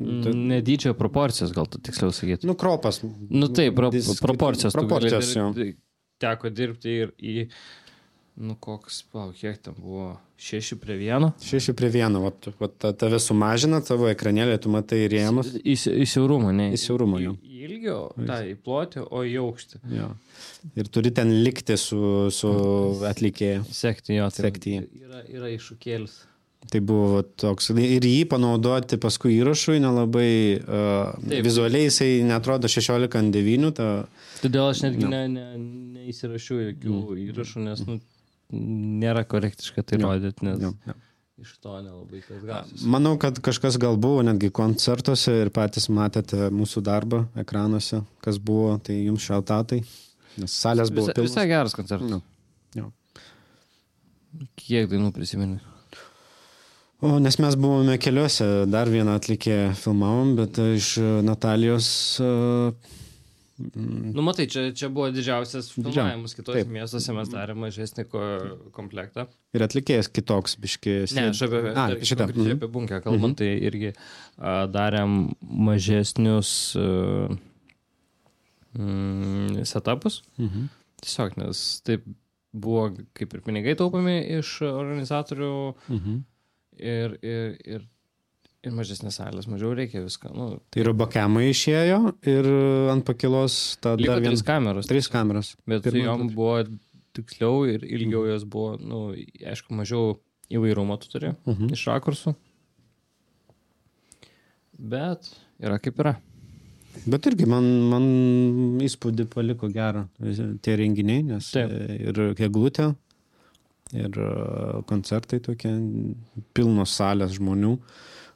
Nedydžio proporcijos, gal tu tiksliau sakyti. Nu, kropas. Nu taip, pro, proporcijos. Proporcijos, jo. dirbti- Teko dirbti ir į, nu koks, pau, kiek ten buvo, 6 prie 1. Šeši prie vieno, vat, vat, ta- tave sumažina, tavo ekranėlė, tu matai rėmus. Į, į siaurumą, ne? Į siaurumą. Į, į ilgio, tą į plotį, o į aukštį. Jo. Ir turi ten likti su, su atlikėju. Sekti jo, tai Sekti jį. yra, yra iššūkėlis. Tai buvo toks. Ir jį panaudoti paskui įrašui nelabai uh, Taip. vizualiai jisai netrodo 16 ant 9. Ta, Todėl aš netgi ne, ne, neįsirašiau jokių įrašų, nes nu, nėra korektiška tai rodyti, nes jo, jo. iš to nelabai kas gausis. Manau, kad kažkas gal buvo netgi koncertuose ir patys matėte mūsų darbą ekranuose, kas buvo, tai jums šaltatai. Nes salės buvo Visa, pilnos. visai geras koncertas. Jo. Jo. Kiek dainų prisimeni? O, nes mes buvome keliuose, dar vieną atlikėją filmavom, bet iš e, Natalijos uh, Nu, matai, čia, čia buvo didžiausias filmavimas kitose miestuose, mes darėme mažesnį ko, komplektą. ir atlikėjas kitoks biški. Ne, aš apie, A, tarkim, šitą. konkrečiai mhm. apie bunkę kalbant, tai irgi a, darėm mažesnius a, mm, setupus. Mhm. Tiesiog, nes taip buvo kaip ir pinigai taupomi iš organizatorių Mhm. Ir, ir, ir, ir mažesnės salės, mažiau reikia viską. Nu, Tai ir bakemai išėjo ir ant pakilos ta dar vienas. kameros. Trys kameras. Bet Pirma, jom antra. buvo tiksliau ir ilgiau jos buvo, nu, aišku, mažiau įvairumo tu turi Mhm. iš rakursų. Bet yra kaip yra. Bet irgi man, man įspūdį paliko gerą tie renginiai, nes Taip. ir keglutė, ir e, koncertai tokie, pilnos salės žmonių,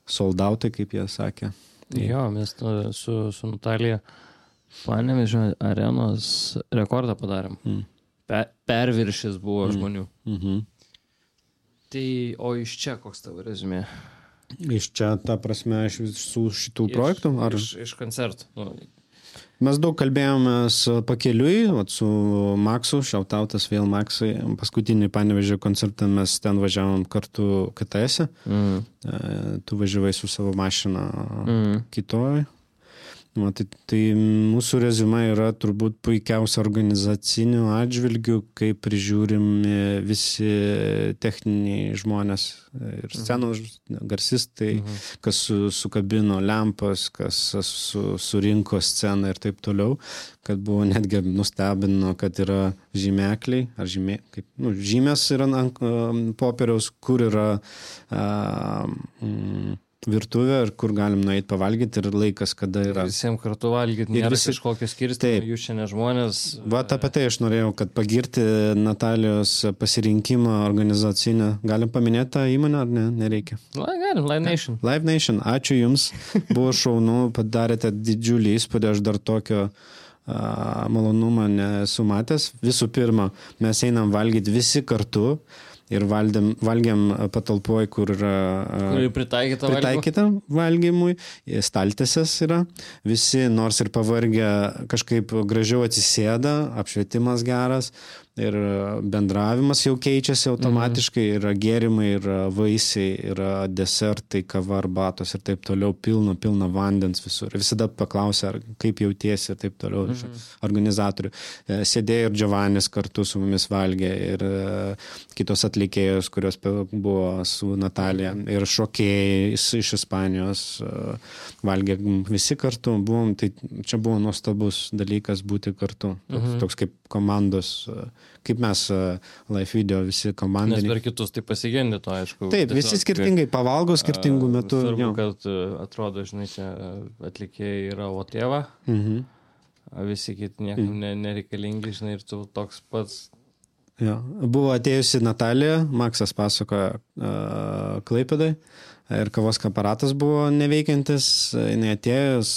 soldautai, kaip jie sakė. Jo, mes su, su Natalija Panevežio arenos rekordą padarėm. Mm. Pe, perviršis buvo mm. žmonių. Mhm. Tai, o iš čia koks tavo rezumė? Iš čia, ta prasme, iš visų šitų Iš- projektų? Ar... Iš, iš koncertų. Nu, Mes daug kalbėjomės pakeliui, su Maksu, šiautautas vėl Maksai. Paskutinį panevežį koncertą mes ten važiavom kartu KTS. mm. E, Tu važiavai su savo mašina Mm. kitoj. Va, tai, mūsų rezumė yra turbūt puikiausia organizacinių atžvilgių, kaip prižiūrimi visi techniniai žmonės ir scenos garsistai, Mhm. kas su, sukabino lempas, kas su, surinko sceną ir taip toliau, kad buvo netgi nustebino, kad yra žymekliai, ar žymė, kaip, nu, žymės yra ant popieriaus, kur yra a, mm, virtuvė ir kur galim nueiti pavalgyti ir laikas, kada yra. Visiems kartu valgyti, nėra visi- kažkokio skirstymo, Taip. jūs čia ne žmonės. Va, apie tai aš norėjau, kad pagirti Natalijos pasirinkimą organizacinę. Galim paminėti tą įmonę ar ne? Nereikia. Na, galim, Live Nation. Live Nation, ačiū Jums. Buvo šaunu, padarėte didžiulį įspūdį, aš dar tokio malonumą nesu matęs. Visų pirma, mes einam valgyti visi kartu ir valdėm, valgėm patalpoj, kur yra Kuri pritaikyta pritaikyta valgymui, staltesės yra, visi nors ir pavargę kažkaip gražiau atsisėda, apšvietimas geras ir bendravimas jau keičiasi automatiškai, yra gėrimai, yra vaisiai, yra desertai, kava, arbatos ir taip toliau, pilna, pilna vandens visur. Ir visada paklausia, ar kaip jautiesi ir taip toliau iš organizatorių. E, Sėdėjo ir Džiavanis kartu su mumis valgė ir e, kitos atlikėjos, kurios buvo su Natalija ir šokėjai iš Ispanijos e, valgė visi kartu. Buvom, tai čia buvo nuostabus dalykas būti kartu. Toks, toks kaip komandos, e, kaip mes e, live video visi Nes komandiniai. per kitus tai pasigendi to, aišku. Taip, visi Tiesiog, skirtingai pavalgo skirtingų a, metų. Svarbu, jo. kad a, atrodo, žinai, čia atlikėjai yra o tėva, Mhm. visi kiti niekam ne, nereikalingi, žinai, ir tu toks pats. Jo. Buvo atėjusi Natalija, Maksas pasakojo uh, Klaipėdai ir kavos aparatas buvo neveikiantis, jinai atėjus,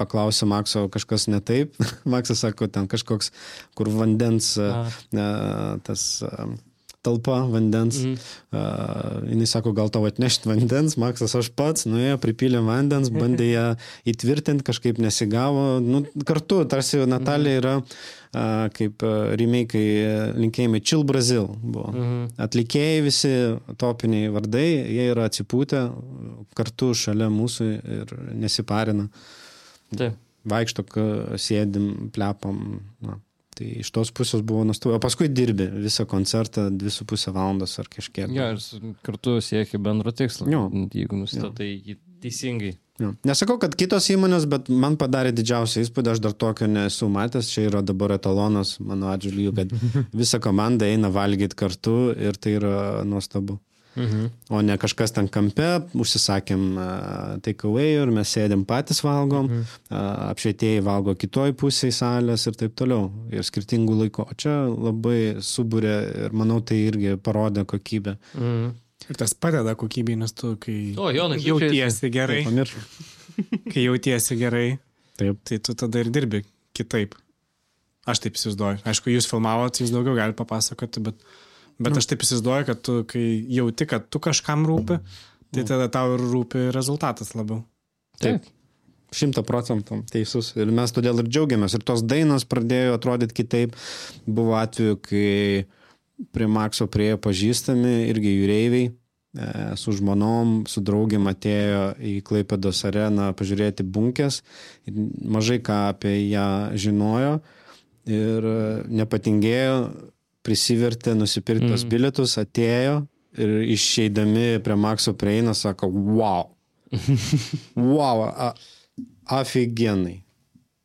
paklausė Makso kažkas ne taip, Maksas sako, ten kažkoks, kur vandens, uh, tas uh, talpa vandens. Mhm. Uh, jinai sako, gal tau atnešti vandens, Maksas aš pats, nuėjo, pripylė vandens, bandė ją įtvirtinti, kažkaip nesigavo. Nu, kartu, tarsi Natalija yra uh, kaip uh, remake linkėjimai Chill Brazil buvo. Mhm. Atlikėjai visi topiniai vardai, jie yra atsipūtę kartu šalia mūsų ir nesiparina. Taip. Vaikšto, sėdim, plepam. Na. Tai iš tos pusės buvo nuostabu. O paskui dirbi visą koncertą, dvi su pusę valandos ar kažkiek. Jo, ir kartu siekia bendro tikslo. Jo. Jeigu nustatai jį teisingai. Jo. Nesakau, kad kitos įmonės, bet man padarė didžiausią įspūdį, aš dar tokio nesu matęs, čia yra dabar etalonas mano atžvilgiu, kad visa komanda eina valgyti kartu ir tai yra nuostabu. Mhm. O ne kažkas ten kampe, užsisakėm takeaway ir mes sėdėm patys valgom, mhm. apšvietėjai valgo kitoj pusėje salės ir taip toliau. Ir skirtingų laikų. O čia labai subūrė ir manau tai irgi parodė kokybę. Mhm. Ir tas padeda kokybei, nes tu, kai O, Jonai, jautiesi gerai, Pamiršau. kai jautiesi gerai, Taip. tai tu tada ir dirbi kitaip. Aš taip įsivaizduoju. Aišku, jūs filmavot, jūs daugiau galite papasakoti, bet, bet aš taip įsivaizduoju, kad tu, kai jauti, kad tu kažkam rūpi, tai tada tau ir rūpi rezultatas labiau. Taip. Šimta procentų teisus. Ir mes todėl ir džiaugiamės. Ir tos dainos pradėjo atrodyti kitaip. Buvo atveju, kai prie Makso priejo pažįstami irgi jūreiviai. e, Su žmonom, su draugiam atėjo į Klaipėdos areną pažiūrėti bunkės. Ir Mažai ką apie ją žinojo. Ir e, nepatingėjo, prisivertė nusipirkti tos bilietus, atėjo ir išeidami prie Makso prieina, sako, wow. Wow, a, aфиgenai.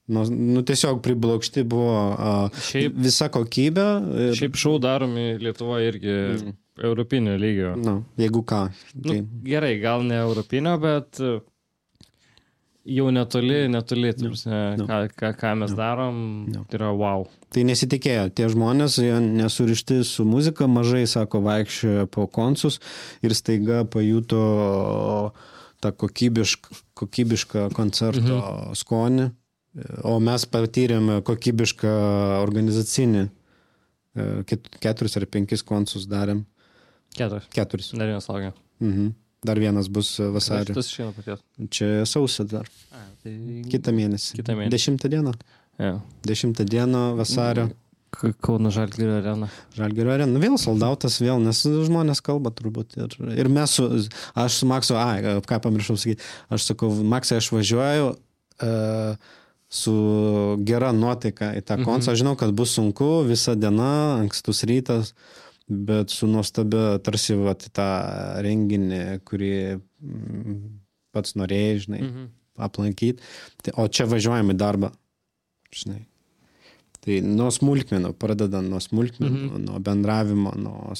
Nu, nu, tiesiog priblokšti buvo a, Šiaip- visa kokybė. Ir, Šiaip šau daromi Lietuvoje irgi europinio lygio. nu, jeigu ką. Tai, Nu, gerai, gal ne europinio, bet jau netoli, netoli, ta prasme, ką, ką, ką mes darom, tai yra wow. tai nesitikėjo. Tie žmonės, jie nesurišti su muzika, mažai, sako, vaikščiojo po koncus ir staiga pajuto tą kokybišką, kokybišką koncerto mhm. skonį. O mes patyrėme kokybišką organizacinį. e, ket- Keturis ar penkis koncus darėm. Keturis. Keturis. Dar vienas laukia. Mhm. Dar vienas bus e, vasarį. Tas išeina paties. Čia sausio dar. A, tai... Kitą mėnesį. Kitą mėnesį. Dešimtą dieną. Ja. Dešimtą dieną vasario. Kauno Žalgirio arena. Žalgirio arena. Vėl soldautas, vėl, nes žmonės kalba turbūt. Ir, ir mes su, aš su Maksu, ai, ką pamiršau sakyti, aš sakau, Maksai, aš važiuoju uh, su gera nuotaika į tą koncą. Aš žinau, kad bus sunku, visa diena, ankstus rytas, bet su nuostabia, tarsi vat, tą renginį, kurį mm, pats norėjai, žinai, Mhm. aplankyti. Tai, o čia važiuojam į darbą, žinai. Tai nuo smulkmenų, pradedant nuo smulkmenų, mhm. nuo bendravimo, nuo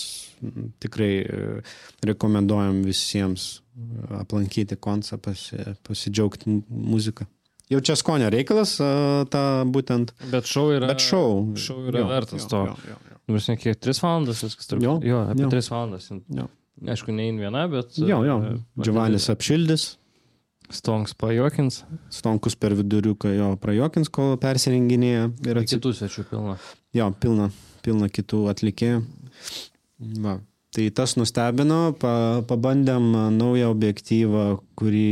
tikrai e, rekomenduojam visiems e, aplankyti koncą, pasi, pasidžiaugti mu- muziką. Jau čia skonio reikalas, e, ta būtent. Bet šau yra, Bet šou. šou yra Jo, vertas jo, to. jo, jo, jo. Nu, žinai, kiek 3 valandas viskas turbūt. Jo, jo apie jo. 3 valandas. Jo. Aišku, ne in viena, bet... Jo, jo. e, Džiovanis apšildys, Stonks pajokins. Stonkus per viduriuką jo prajokins, kol persirenginėja ir atsitikti. Kitų svečių pilna. Jo, pilna, pilna kitų atlikėjų. Va. Tai tas nustebino, pa, pabandėm naują objektyvą, kurį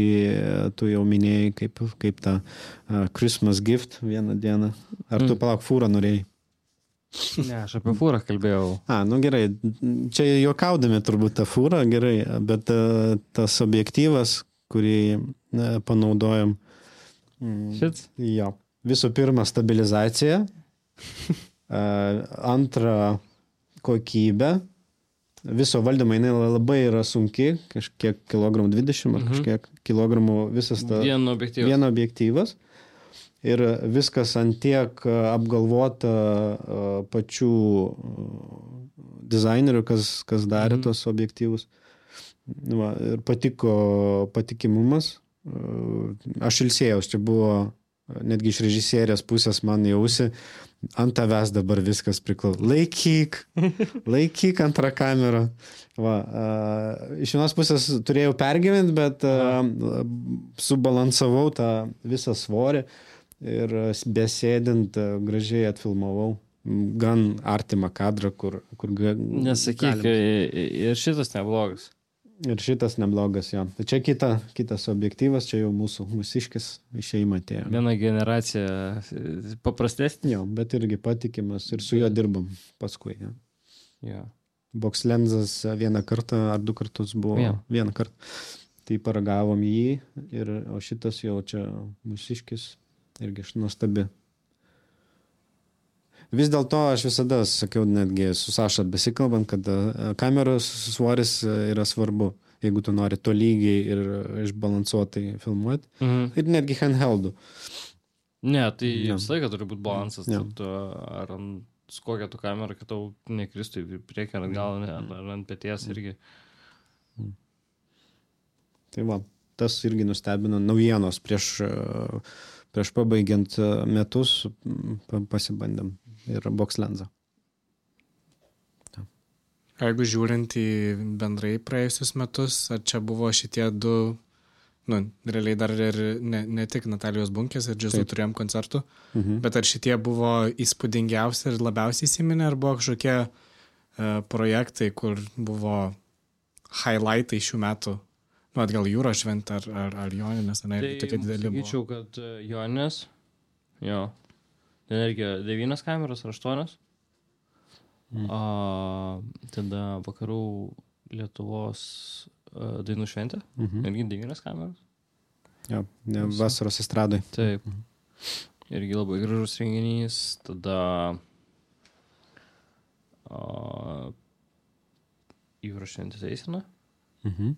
tu jau minėjai, kaip, kaip tą uh, Christmas gift vieną dieną. Ar tu Mm. palauk fūrą norėjai? Ne, aš apie fūrą kalbėjau. A, nu gerai, čia juokaudami turbūt tą fūrą, gerai, bet uh, tas objektyvas, kurį uh, panaudojom. Mm, Šit? Jo. Visų pirma, stabilizacija. A, Antra, kokybė. Viso valdymo jinai labai yra sunki, kažkiek kilogramų 20 ar Mhm. kažkiek kilogramų visas ta, Vienu objektyvu. vieno objektyvas. Ir viskas ant tiek a, apgalvota a, pačių a, dizainerių, kas, kas darė Mhm. tos objektyvus. Va, ir patiko patikimumas. Aš ilsėjausi, čia buvo netgi iš režisierės pusės man jausi, ant tavęs dabar viskas priklauso. Laikyk, laikyk antrą kamerą. Va, a, iš vienos pusės turėjau pergyventi, bet a, subalansavau tą visą svorį ir a, besėdint a, gražiai atfilmavau. Gan artimą kadrą, kur, kur ga- Nesakyk, galim- i- ir šitas neblogas. Ir šitas neblogas jo. Tai čia kita, kitas objektyvas, čia jau mūsų mūsiškis išeima atėjo. Viena generacija e, paprastesnė. Jo, bet irgi patikimas ir su juo dirbam paskui. Ja. Jo. Box lensas vieną kartą ar du kartus buvo. Vieną. Vieną kartą. Tai paragavom jį, ir, o šitas jau čia mūsiškis irgi nuostabi. Vis dėlto aš visada sakiau, netgi su Saša besikalbant, kad e, kameros svoris e, yra svarbu, jeigu tu nori to lygiai ir išbalansuotai filmuoti. Mhm. Ir netgi handheldų. Ne, tai Jo. visą laiką turi būti balansas. Tarp to, Ar ant su kokia tu kamera, kad tau nekristų į priekį ar atgal, ne, ar ant pėties irgi. Tai va, tas irgi nustebino naujienos prieš, e, prieš pabaigiant e, metus pasibandėm ir box lensą. Jeigu žiūrint į bendrai praėjusius metus, ar čia buvo šitie du, nu, realiai dar ir ne, ne tik Natalijos bunkės ir džiazų turėjom koncertų, Mhm. bet ar šitie buvo įspūdingiausi ir labiausiai įsiminę, ar buvo kažkokie e, projektai, kur buvo highlightai šių metų, nu, atgal jūros šventė ar, ar, ar joninės, ar ne, irgi tokie dideli buvo. Sakyčiau, kad e, Joninės, jo, ten irgi devynios kameros ar aštuonios. Mm. A, tada vakarų Lietuvos a, dainų šventė, Mhm. irgi devynios kameros. Jo, ne, vasaros estradai. Taip. Irgi labai gražus renginys. Tada a, jūros šventė teisina. Mhm.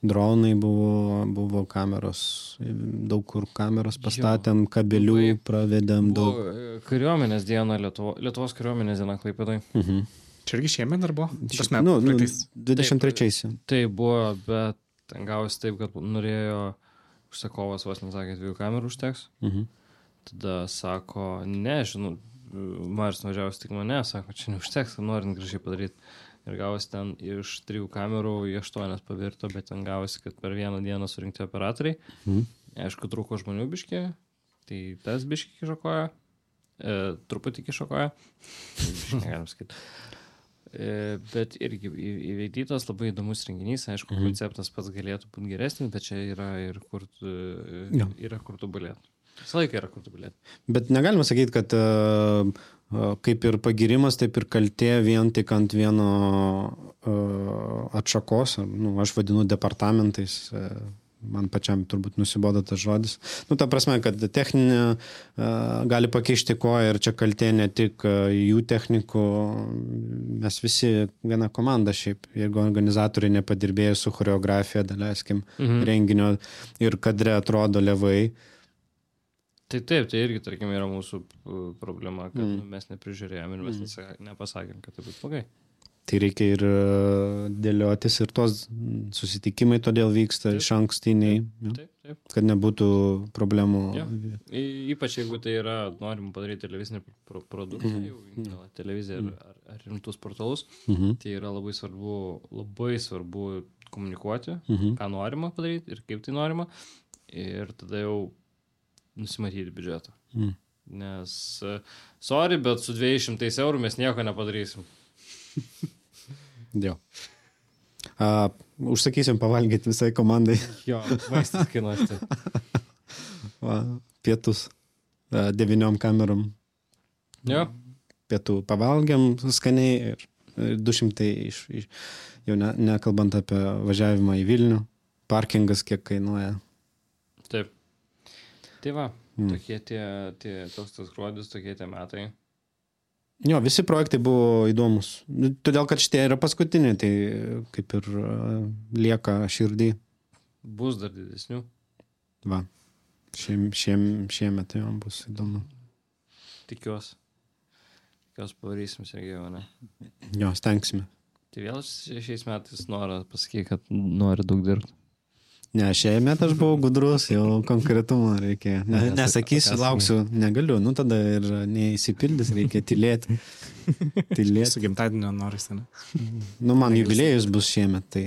Dronai buvo, buvo kameros, daug kur kameros pastatėm, kabelių pravedėm daug. E, kariuomenės diena Lietuvo, Lietuvos kariuomenės diena Klaipėdai. Mhm. Čia irgi šiemet dar buvo? Tas Nu, nu, praeitais. 23. Tai buvo, bet ten gavosi taip, kad norėjo užsakovas vos nesakė, dviejų kamerų užteks. Mhm. Tada sako, ne, žinau, Maris nuvažiavęs tik mane, sako, čia neužteks, norint gražiai padaryti. Ir gavosi ten iš trijų kamerų į aštuonias pavirto, bet ten gavosi, kad per vieną dieną surinkti operatoriai. Mhm. Aišku, trūko žmonių biški, tai tas biški kišakoja, e, truputį kišakoja, negalim sakyti. E, bet irgi į- įvykdytas labai įdomus renginys, aišku, Mhm. konceptas pats galėtų būti geresnis, bet čia yra ir kur, Jo. yra kur tobulėti. Visą laiką yra kur tobulėti. Bet negalima sakyti, kad uh, kaip ir pagirimas, taip ir kaltė vien tik ant vieno atšakos, nu, aš vadinu departamentais. Man pačiam turbūt nusibodo tas žodis. Nu, ta prasme, kad techninė gali pakeišti koją ir čia kaltė ne tik jų technikų, mes visi viena komanda šiaip, jeigu organizatoriai nepadirbėjo su choreografija, daleiskim, Mhm. renginio ir kadre atrodo levai, Tai taip, tai irgi, tarkim, yra mūsų problema, kad Mm. mm. mes neprižiūrėjom ir mes mm. nepasakėm, kad tai bus blogai. Tai reikia ir e, dėliotis ir tos susitikimai todėl vyksta Taip. iš ankstiniai, jo, Taip, taip. kad nebūtų problemų. Y- Ypač jeigu tai yra, norim padaryti televizinį pro produktą, Mhm. jau gal televiziją ar, ar, ar rimtus portalus, Mhm. tai yra labai svarbu, labai svarbu komunikuoti, Mhm. ką norima padaryti ir kaip tai norima. Ir tada jau nusimatyti biudžetą. Mhm. Nes, e, sorry, bet su 200 eurų mes nieko nepadarysim. Jo. A, užsakysim pavalgyti visai komandai Jo, vaistas kainuos. Tai. Pietus a, devyniom kamerom. Jo, Pietų pavalgiam skaniai ir, ir 200 iš, iš jau ne, nekalbant apie važiavimą į Vilnių, parkingas kiek kainuoja. taip. Tai va, Mm. tokie tie, tie, toks tas gruodis, tokie tie metai. Jo, visi projektai buvo įdomus. Nu, Todėl, kad šitie yra paskutiniai, tai kaip ir a, lieka širdį. Bus dar didesnių. Va. Šiem, šiem, šiemet jau bus įdomu. Tikiuosi. Tikiuosi pavarysim Sergejų, ne? Jo, stengsime. Tai vėl šiais metais noriu pasakyti, kad nori daug dirbti. Ne, šiemet aš buvau gudrus, jau konkretumo reikėjo. Ne, Nes- nesakysiu, lauksiu, negaliu. Nu tada ir neįsipildys, reikia tylėti. Tylėti. Su gimtadienio norisi, ne? Nu, man jubiliejus bus šiemet, tai...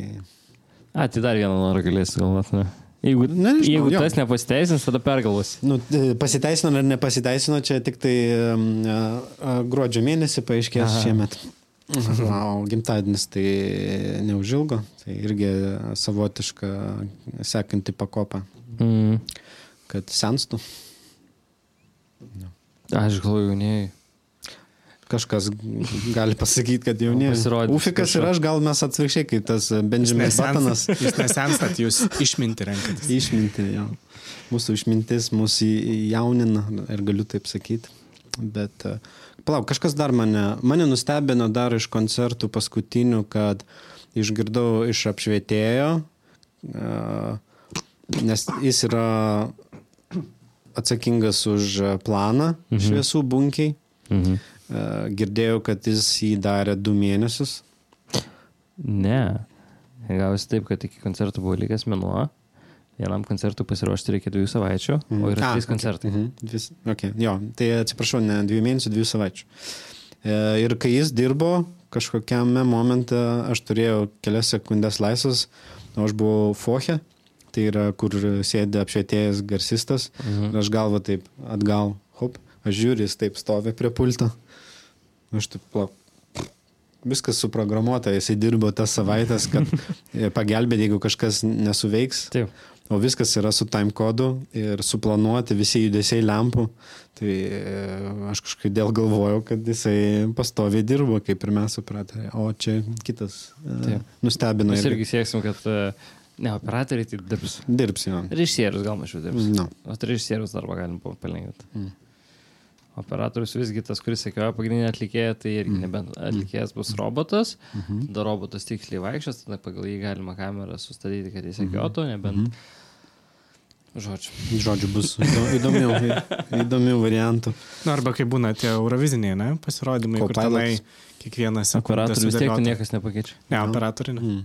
A, tai dar vieną norą galėsi galvoti, ne? Jeigu, Na, nežinau, jeigu jo. tas nepasiteisins, tada pergalvosi. Nu, e, pasiteisino ar nepasiteisino, čia tik tai um, a, gruodžio mėnesį paaiškės Aha. šiemet. Na, o gimtadienis tai neužilgo, tai irgi savotiška sekanti pakopa, Mm. kad senstų. Aš galvoju, jaunėjai. Kažkas gali pasakyti, kad jau ne. Pasirodys Ufikas ir aš gal mes atvirkščiai, kaip tas Benjaminas Batanas. Jūs nesenstat, jūs išminti renkatės. Išminti, jo. Mūsų išmintis mūsų jaunina, ir galiu taip sakyti. Bet, e, palauk, kažkas dar mane, mane nustebino dar iš koncertų paskutinių, kad išgirdau iš apšvietėjo, nes jis yra atsakingas už planą mhm. šviesų bunkiai. Mhm. Girdėjau, kad jis jį darė du mėnesius. Ne. Gavosi taip, kad iki koncertų buvo likęs mėnuo. Vienam koncertui pasiruošti reikia dviejų savaičių, o yra A, trys okay. koncertai. Mhm. Vis, okay. Jo, tai atsiprašau, ne dviejų mėnesių, dviejų savaičių. E, ir kai jis dirbo, kažkokiame momente aš turėjau kelias sekundės laisvas, o aš buvau foche, tai yra, kur sėdi apšvietėjas garsistas, Mhm. aš galvo taip atgal, hop, aš žiūriu, jis taip stovi prie pulto. Aš taip, pla, viskas suprogramuota, jisai dirbo tas savaitės, kad pagelbėti, jeigu kažkas nesuveiks. Taip. O viskas yra su time kodu ir suplanuoti visi judesiai lempų. Tai e, aš kažkaip dėl galvojau, kad jisai pastoviai dirbo, kaip ir mes supratome. O čia kitas e, Taip. nustebino. Mes irgi. sieksim, kad e, ne operatoriai tai dirbs. Dirbs jo. Režisierius gal mažiau dirbs. No. O tai režisierius darbą galim palengvinti. Mm. Operatorius visgi tas, kuris sekioja pagrindinę atlikėją, tai irgi nebent atlikėjas bus robotas, Mhm. tada robotas tiksliai vaikščios, tada pagal jį galima kamerą sustatyti, kad jis sekiotų, nebent... Žodžiu. Žodžiu, bus įdo- įdomių, įdomių variantų. Na, arba kai būna tie euroviziniai, ne, pasirodymai, kur tenai kiekvienas Operatorius vis tiek niekas nepakeičia. Ne, operatorių ne. Mm.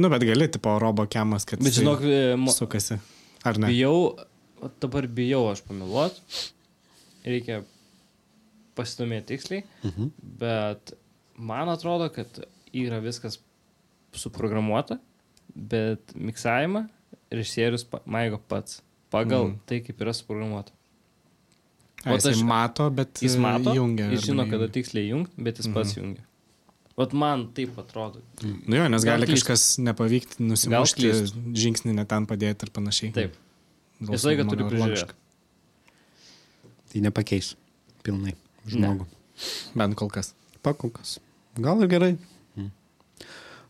Nu, bet gali, tipo, robo kemas, kad Bet žinok, e, sukasi. Ar ne? bijau, o dabar bijau aš pamiluot, reikia pasidomėti tiksliai, Mhm. bet man atrodo, kad yra viskas suprogramuota, bet miksavimą režisierius maigo pats pagal Mhm. tai, kaip yra suprogramuota. Vat jisai aš- mato, bet Jis e, mato, jungia. jis žino, kada tiksliai jungt, bet jis pats jungia. Vat man taip atrodo. Nu jo, nes Gal gali klystu. kažkas nepavykti, nusimušti, žingsnį netan padėti ir panašiai. Taip. Visą laiką turi prižiūrėti. Tai nepakeis pilnai žmogų. Bent kol kas. Pakolkas. Gal ir gerai. Mm.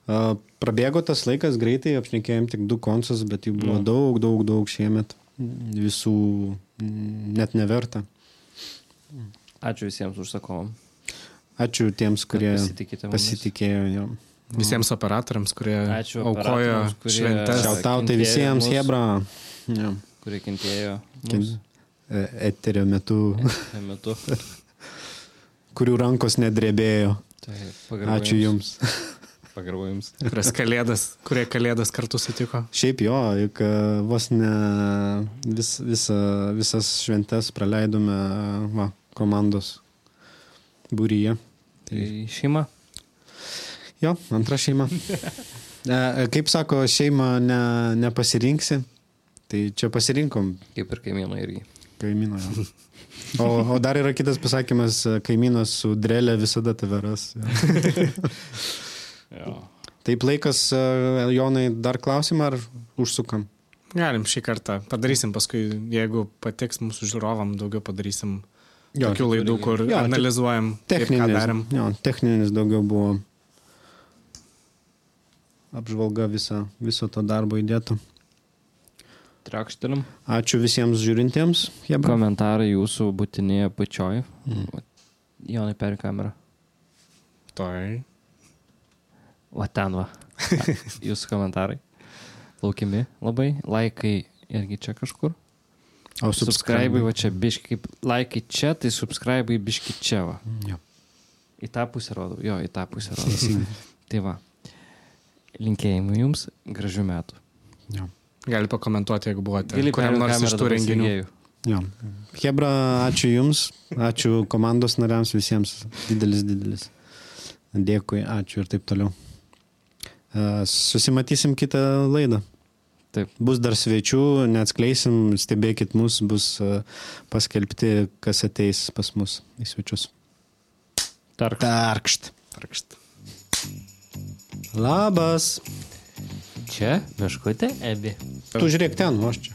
A, Prabėgo tas laikas greitai, apšnekėjom tik du konsus, bet jų buvo Nu. daug, daug, daug šiemet. Visų mm, net neverta. Ačiū visiems užsakovom. Ačiū tiems, kurie pasitikėjo. Jo. Visiems operatoriams, kurie Ačiū aukojo kurie- šventes. Šiautautai visiems. Hebra. Jo. kurie kentėjo Ken- mūsų E, Eterio metu, metu. kurių rankos nedrebėjo. Tai pagarba Ačiū Jums. Pagarba Jums. kurias kalėdas, kurie kalėdas kartu sutiko. Šiaip jo, juk e, vos ne vis, visa, visas šventes praleidome va, komandos būryje. Tai šeima. Jo, antra šeima. E, Kaip sako, šeimą ne, nepasirinksi, tai čia pasirinkom Kaip ir kaimynai irgi. kaimyną. O, o dar yra kitas pasakymas, kaimynas su drelė visada tave ras. Taip laikas, e, Jonai, dar klausimą ar užsukam? Galim šį kartą. Padarysim paskui, jeigu patiks mūsų žiūrovam, daugiau padarysim Jo, tokių laidų, kur Jo, analizuojam, kaip ką Techninis, darėm. jo, techninis daugiau buvo apžvalga viso, viso to darbo įdėto. Trakštelim. Ačiū visiems žiūrintiems. Hebra. Komentarai jūsų būtinėje pačioj. Mm. Jonai per kamerą. Toj. Va ten va. Jūsų komentarai. Laukiami labai. Laikai irgi čia kažkur. O Subscribe va čia biški. Kaip laikai čia, tai subscribe biški čia va. Jo. Į tą pusę rodau. Jo, į tą pusę rodau. tai va. Linkėjimai jums. Gražių metų. Jo. Gali pakomentuoti, jeigu buvote. Gali kuriam nors iš tų renginių. Jo. Hebra, ačiū Jums, ačiū komandos nariams visiems. Didelis, didelis. Dėkui, ačiū ir taip toliau. E, Susimatysim kitą laidą. Taip. Bus dar svečių, neatskleisim, stebėkit mus, bus e, paskelbti, kas ateis pas mus į svečius. Tark. Tarkšt. Tarkšt. Labas. Čia meškutė ebi. Tu žiūrėk ten, o aš čia.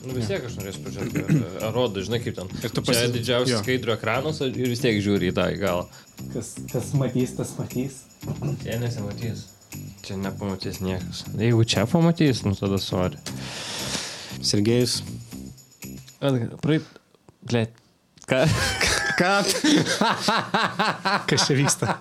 Nu vis tiek aš norėsiu pažiūrėti. Ar rodo, žinai kaip ten. Ir tu Čia pasi- didžiausias jo. skaidrio ekranas ir vis tiek žiūri į tą į galą. Kas, kas matys, tas matys. Čia nesimatys. Čia nepamatys niekas. Jeigu čia pamatys, nu tada sorry. Sergejus. Praeit. Ble. Ką? Ką? Kas čia vyksta?